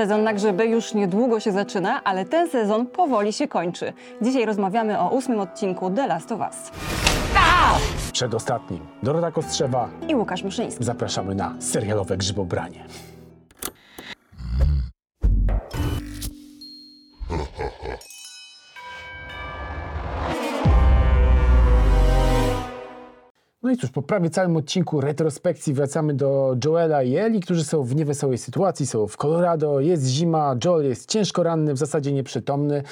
Sezon na grzyby już niedługo się zaczyna, ale ten sezon powoli się kończy. Dzisiaj rozmawiamy o ósmym odcinku The Last of Us. Przedostatnim. Dorota Kostrzewa. I Łukasz Muszyński. Zapraszamy na serialowe grzybobranie. No i cóż, po prawie całym odcinku retrospekcji wracamy do Joela i Eli, którzy są w niewesołej sytuacji, są w Colorado, jest zima, Joel jest ciężko ranny, w zasadzie nieprzytomny.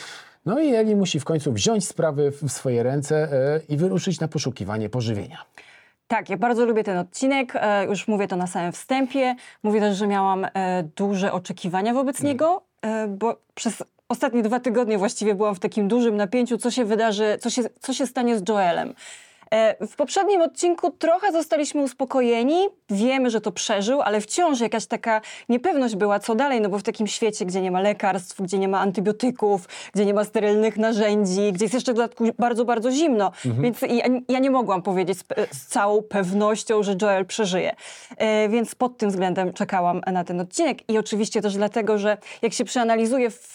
No i Eli musi w końcu wziąć sprawy w swoje ręce e, i wyruszyć na poszukiwanie pożywienia. Tak, ja bardzo lubię ten odcinek. E, już mówię to na samym wstępie. Mówię też, że miałam e, duże oczekiwania wobec niego, e, bo przez ostatnie dwa tygodnie właściwie byłam w takim dużym napięciu, co się wydarzy, co się, co się stanie z Joelem. E, W poprzednim odcinku trochę zostaliśmy uspokojeni. Wiemy, że to przeżył, ale wciąż jakaś taka niepewność była, co dalej, no bo w takim świecie, gdzie nie ma lekarstw, gdzie nie ma antybiotyków, gdzie nie ma sterylnych narzędzi, gdzie jest jeszcze w dodatku bardzo, bardzo zimno. Więc ja, ja nie mogłam powiedzieć z, pe- z całą pewnością, że Joel przeżyje. E, Więc pod tym względem czekałam na ten odcinek. I oczywiście też dlatego, że jak się przeanalizuje w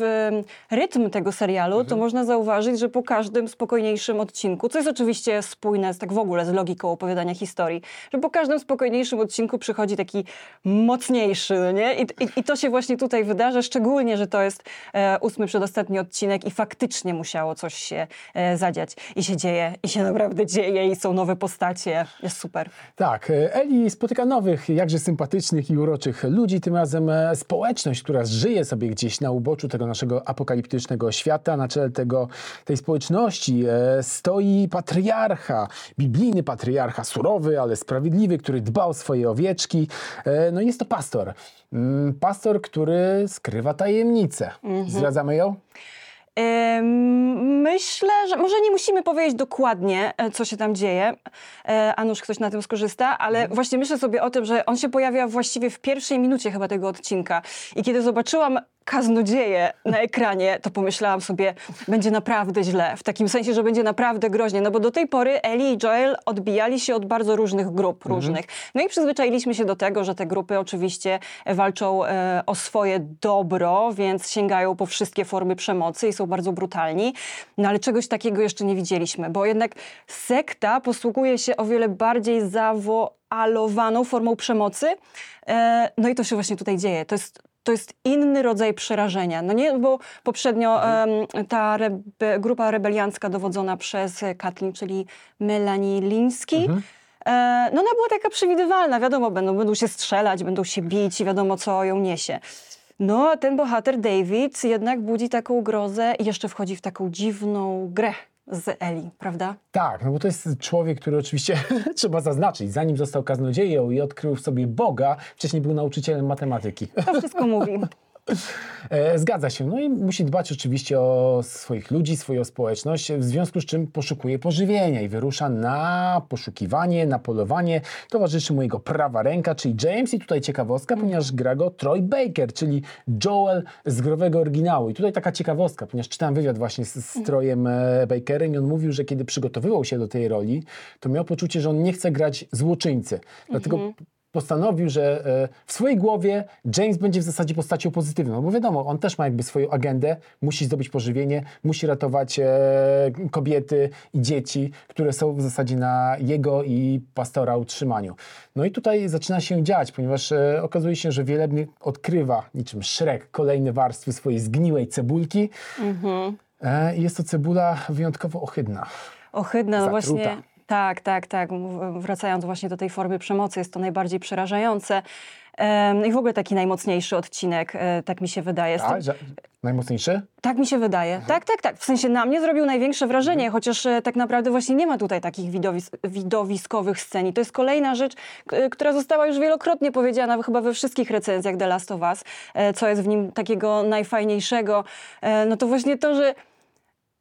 rytm tego serialu, to można zauważyć, że po każdym spokojniejszym odcinku, co jest oczywiście spójne z, tak w ogóle z logiką opowiadania historii, że po każdym spokojniejszym odcinku przychodzi taki mocniejszy, no nie? I, i, i to się właśnie tutaj wydarza, szczególnie, że to jest e, ósmy przedostatni odcinek i faktycznie musiało coś się e, zadziać. I się dzieje, i się naprawdę dzieje, i są nowe postacie. Jest super. Tak, e, Eli spotyka nowych, jakże sympatycznych i uroczych ludzi, tym razem e, społeczność, która żyje sobie gdzieś na uboczu tego naszego apokaliptycznego świata. Na czele tego, tej społeczności e, stoi patriarcha, biblijny patriarcha, surowy, ale sprawiedliwy, który dba o swoje owieczki. E, No jest to pastor. Mm, Pastor, który skrywa tajemnicę. Zdradzamy ją? Myślę, że może nie musimy powiedzieć dokładnie, e, co się tam dzieje, e, a nuż ktoś na tym skorzysta, ale właśnie myślę sobie o tym, że on się pojawia właściwie w pierwszej minucie chyba tego odcinka. I kiedy zobaczyłam kaznodzieję na ekranie, to pomyślałam sobie, będzie naprawdę źle. W takim sensie, że będzie naprawdę groźnie. No bo do tej pory Ellie i Joel odbijali się od bardzo różnych grup różnych. No i przyzwyczailiśmy się do tego, że te grupy oczywiście walczą e, o swoje dobro, więc sięgają po wszystkie formy przemocy i są bardzo brutalni. No ale czegoś takiego jeszcze nie widzieliśmy, bo jednak sekta posługuje się o wiele bardziej zawoalowaną formą przemocy. E, no i to się właśnie tutaj dzieje. To jest to jest inny rodzaj przerażenia. No nie, bo poprzednio em, ta rebe, grupa rebeliancka dowodzona przez Katlin, czyli Melanie Liński, e, no ona była taka przewidywalna. Wiadomo, będą, będą się strzelać, będą się bić i wiadomo, co ją niesie. No, a ten bohater David jednak budzi taką grozę i jeszcze wchodzi w taką dziwną grę z Eli, prawda? Tak, no bo to jest człowiek, który oczywiście trzeba zaznaczyć, zanim został kaznodzieją i odkrył w sobie Boga, wcześniej był nauczycielem matematyki. To wszystko mówi. E, Zgadza się. No i musi dbać oczywiście o swoich ludzi, swoją społeczność, w związku z czym poszukuje pożywienia i wyrusza na poszukiwanie, na polowanie. Towarzyszy mu jego prawa ręka, czyli James i tutaj ciekawostka, ponieważ gra go Troy Baker, czyli Joel z growego oryginału. I tutaj taka ciekawostka, ponieważ czytałem wywiad właśnie z, z Troyem e, Bakerem i on mówił, że kiedy przygotowywał się do tej roli, to miał poczucie, że on nie chce grać złoczyńcy. Dlatego postanowił, że e, w swojej głowie James będzie w zasadzie postacią pozytywną, no bo wiadomo, on też ma jakby swoją agendę, musi zdobyć pożywienie, musi ratować e, kobiety i dzieci, które są w zasadzie na jego i pastora utrzymaniu. No i tutaj zaczyna się dziać, ponieważ e, okazuje się, że Wielebny odkrywa niczym Szrek kolejne warstwy swojej zgniłej cebulki. I jest to cebula wyjątkowo ohydna. Ohydne, no Zatruta. właśnie. Tak, tak, tak. Wracając właśnie do tej formy przemocy, jest to najbardziej przerażające. Em, I w ogóle taki najmocniejszy odcinek, e, tak mi się wydaje. A, najmocniejszy? tak mi się wydaje. Tak, tak, tak. W sensie na mnie zrobił największe wrażenie, Mhm. chociaż e, tak naprawdę właśnie nie ma tutaj takich widowis widowiskowych scen. I to jest kolejna rzecz, e, która została już wielokrotnie powiedziana chyba we wszystkich recenzjach The Last of Us, co jest w nim takiego najfajniejszego. No to właśnie to, że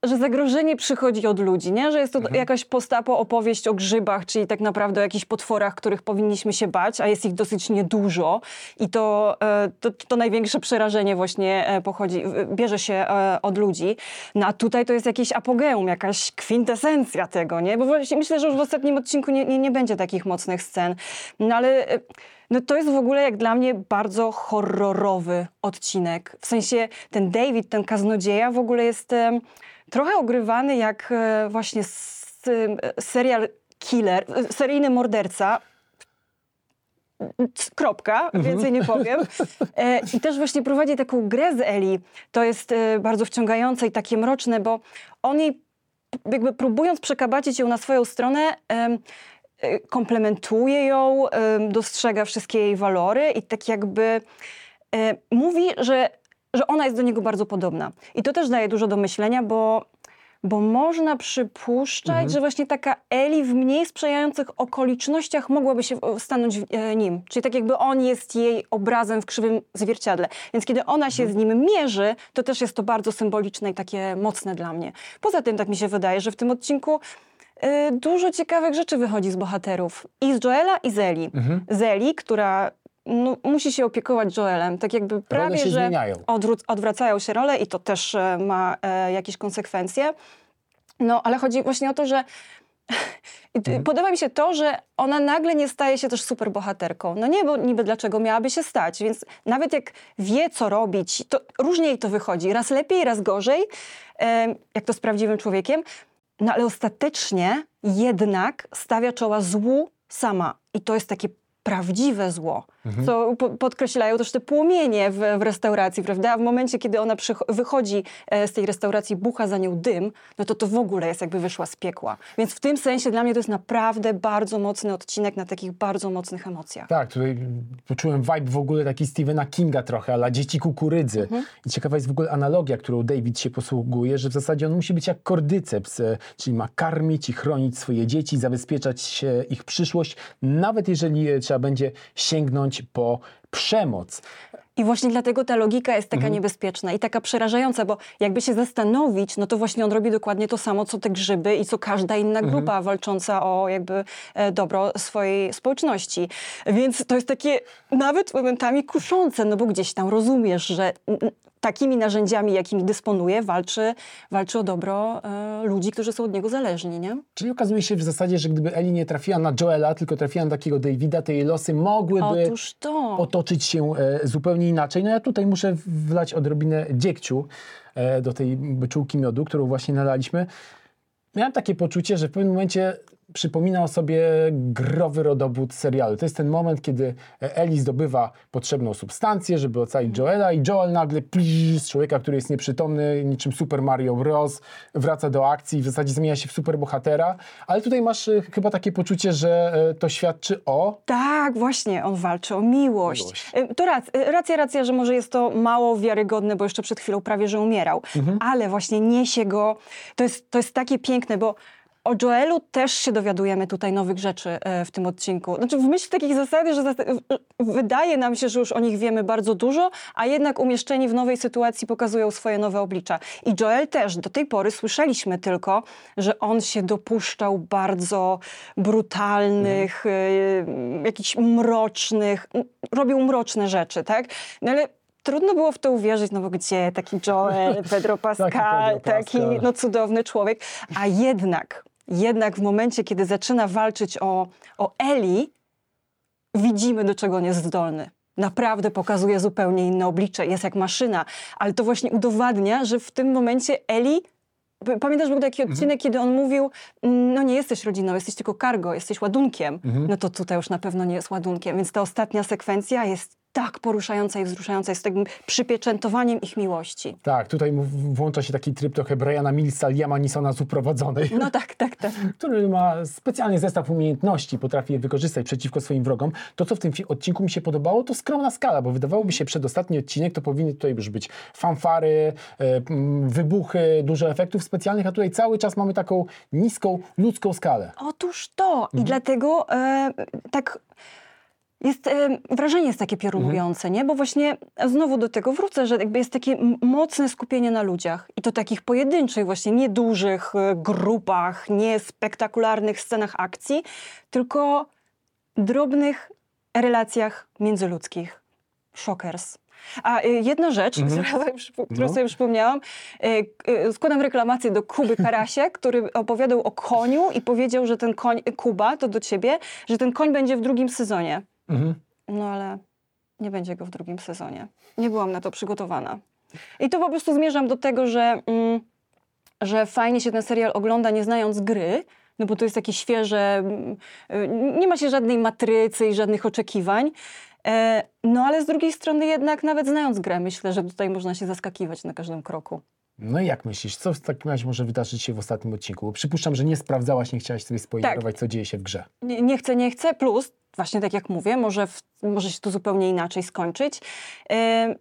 że zagrożenie przychodzi od ludzi, nie? Że jest to Mhm. jakaś postapo opowieść o grzybach, czyli tak naprawdę o jakichś potworach, których powinniśmy się bać, a jest ich dosyć niedużo i to, e, to, to największe przerażenie właśnie e, pochodzi, bierze się e, od ludzi. No a tutaj to jest jakieś apogeum, jakaś kwintesencja tego, nie? Bo właśnie myślę, że już w ostatnim odcinku nie, nie, nie będzie takich mocnych scen. No ale... no to jest w ogóle jak dla mnie bardzo horrorowy odcinek. W sensie ten David, ten kaznodzieja w ogóle jest trochę ogrywany jak e, właśnie e, serial killer, e, seryjny morderca. Kropka, więcej nie powiem. E, I też właśnie prowadzi taką grę z Eli. To jest e, bardzo wciągające i takie mroczne, bo on jej jakby próbując przekabacić ją na swoją stronę, e, komplementuje ją, dostrzega wszystkie jej walory i tak jakby mówi, że, że ona jest do niego bardzo podobna. I to też daje dużo do myślenia, bo, bo można przypuszczać, że właśnie taka Eli w mniej sprzyjających okolicznościach mogłaby się e, stanąć e, nim. Czyli tak jakby on jest jej obrazem w krzywym zwierciadle. Więc kiedy ona się z nim mierzy, to też jest to bardzo symboliczne i takie mocne dla mnie. Poza tym tak mi się wydaje, że w tym odcinku e, dużo ciekawych rzeczy wychodzi z bohaterów. I z Joela, i z Eli. Z Eli, która no, musi się opiekować Joelem. Tak jakby prawie, się że zmieniają. odwracają się role i to też e, ma e, jakieś konsekwencje. No, ale chodzi właśnie o to, że t- Podoba mi się to, że ona nagle nie staje się też super bohaterką. No nie, bo niby dlaczego miałaby się stać, więc nawet jak wie, co robić, to różnie jej to wychodzi. Raz lepiej, raz gorzej, em, jak to z prawdziwym człowiekiem. No ale ostatecznie jednak stawia czoła złu sama. I to jest takie prawdziwe zło, co po, podkreślają też te płomienie w, w restauracji, prawda? W momencie, kiedy ona wychodzi e, z tej restauracji, bucha za nią dym, no to to w ogóle jest jakby wyszła z piekła. Więc w tym sensie dla mnie to jest naprawdę bardzo mocny odcinek na takich bardzo mocnych emocjach. Tak, tutaj poczułem vibe w ogóle taki Stephena Kinga trochę, ale dzieci kukurydzy. I ciekawa jest w ogóle analogia, którą David się posługuje, że w zasadzie on musi być jak kordyceps, e, czyli ma karmić i chronić swoje dzieci, zabezpieczać ich przyszłość, nawet jeżeli e, trzeba będzie sięgnąć po przemoc. I właśnie dlatego ta logika jest taka niebezpieczna i taka przerażająca, bo jakby się zastanowić, no to właśnie on robi dokładnie to samo, co te grzyby i co każda inna grupa walcząca o jakby e, dobro swojej społeczności. Więc to jest takie nawet momentami kuszące, no bo gdzieś tam rozumiesz, że takimi narzędziami, jakimi dysponuje, walczy, walczy o dobro e, ludzi, którzy są od niego zależni, nie? Czyli okazuje się w zasadzie, że gdyby Eli nie trafiła na Joela, tylko trafiła na takikiego Davida, to jej losy mogłyby Otóż to. Otoczyć się e, zupełnie inaczej. No ja tutaj muszę wlać odrobinę dziegciu e, do tej byczułki miodu, którą właśnie nalaliśmy. Miałem takie poczucie, że w pewnym momencie przypomina o sobie growy rodobód serialu. To jest ten moment, kiedy Eli zdobywa potrzebną substancję, żeby ocalić Joela i Joel nagle z człowieka, który jest nieprzytomny, niczym Super Mario Bros. wraca do akcji i w zasadzie zmienia się w superbohatera. Ale tutaj masz e, chyba takie poczucie, że e, to świadczy o Tak, właśnie, on walczy o miłość. Miłość. Y, To rac, racja, racja, że może jest to mało wiarygodne, bo jeszcze przed chwilą prawie, że umierał. Ale właśnie niesie go, to jest, to jest takie piękne, bo o Joelu też się dowiadujemy tutaj nowych rzeczy e, w tym odcinku. Znaczy w myśl takich zasady, że wydaje nam się, że już o nich wiemy bardzo dużo, a jednak umieszczeni w nowej sytuacji pokazują swoje nowe oblicza. I Joel też. Do tej pory słyszeliśmy tylko, że on się dopuszczał bardzo brutalnych, y, jakichś mrocznych, robił mroczne rzeczy, tak? No ale trudno było w to uwierzyć, no bo gdzie taki Joel, Pedro Pascal, Pedro taki Pascal. no, cudowny człowiek. A jednak, jednak w momencie, kiedy zaczyna walczyć o, o Eli, widzimy, do czego on jest zdolny. Naprawdę pokazuje zupełnie inne oblicze, jest jak maszyna, ale to właśnie udowadnia, że w tym momencie Eli. Pamiętasz, był taki odcinek, kiedy on mówił: "Mm, No, nie jesteś rodziną, jesteś tylko cargo, jesteś ładunkiem. No to tutaj już na pewno nie jest ładunkiem. Więc ta ostatnia sekwencja jest tak poruszająca i wzruszająca, jest takim przypieczętowaniem ich miłości. Tak, tutaj włącza się taki tryb trochę Briana Millsa, Liama Nisona z uprowadzonej, No tak, tak, tak. który ma specjalny zestaw umiejętności, potrafi je wykorzystać przeciwko swoim wrogom. To, co w tym odcinku mi się podobało, to skromna skala, bo wydawałoby się przedostatni odcinek, to powinny tutaj już być fanfary, e, wybuchy, dużo efektów specjalnych, a tutaj cały czas mamy taką niską, ludzką skalę. Otóż to. I dlatego e, tak. Jest, e, wrażenie jest takie piorunujące, nie? Bo właśnie znowu do tego wrócę, że jakby jest takie mocne skupienie na ludziach. I to takich pojedynczych, właśnie niedużych e, grupach, nie spektakularnych scenach akcji, tylko drobnych relacjach międzyludzkich. Shockers. A y, jedna rzecz, przypo- którą No. sobie przypomniałam, y, składam reklamację do Kuby Karasia, który opowiadał o koniu i powiedział, że ten koń, Kuba, to do ciebie, że ten koń będzie w drugim sezonie. Mhm. No ale nie będzie go w drugim sezonie. Nie byłam na to przygotowana. I to po prostu zmierzam do tego, że, mm, że fajnie się ten serial ogląda nie znając gry, no bo to jest takie świeże, mm, nie ma się żadnej matrycy i żadnych oczekiwań. E, No ale z drugiej strony jednak nawet znając grę, myślę, że tutaj można się zaskakiwać na każdym kroku. No i jak myślisz, co w takim razie może wydarzyć się w ostatnim odcinku? Bo przypuszczam, że nie sprawdzałaś, nie chciałaś sobie spoilerować, co dzieje się w grze. Nie, nie chcę, nie chcę, plus właśnie tak jak mówię, może, w, może się to zupełnie inaczej skończyć. E,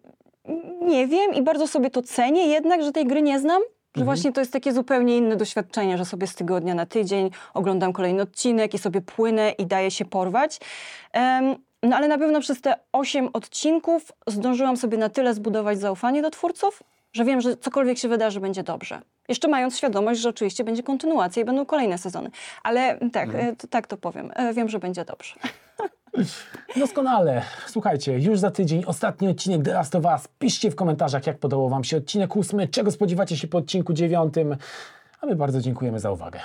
nie wiem i bardzo sobie to cenię, jednak, że tej gry nie znam. Że właśnie to jest takie zupełnie inne doświadczenie, że sobie z tygodnia na tydzień oglądam kolejny odcinek i sobie płynę i daję się porwać. Em, no ale na pewno przez te osiem odcinków zdążyłam sobie na tyle zbudować zaufanie do twórców, że wiem, że cokolwiek się wydarzy, będzie dobrze. Jeszcze mając świadomość, że oczywiście będzie kontynuacja i będą kolejne sezony. Ale tak, e, to, tak to powiem. E, Wiem, że będzie dobrze. Doskonale. Słuchajcie, już za tydzień ostatni odcinek The Last of Us. Piszcie w komentarzach, jak podobał Wam się odcinek ósmy, czego spodziewacie się po odcinku dziewiątym. A my bardzo dziękujemy za uwagę.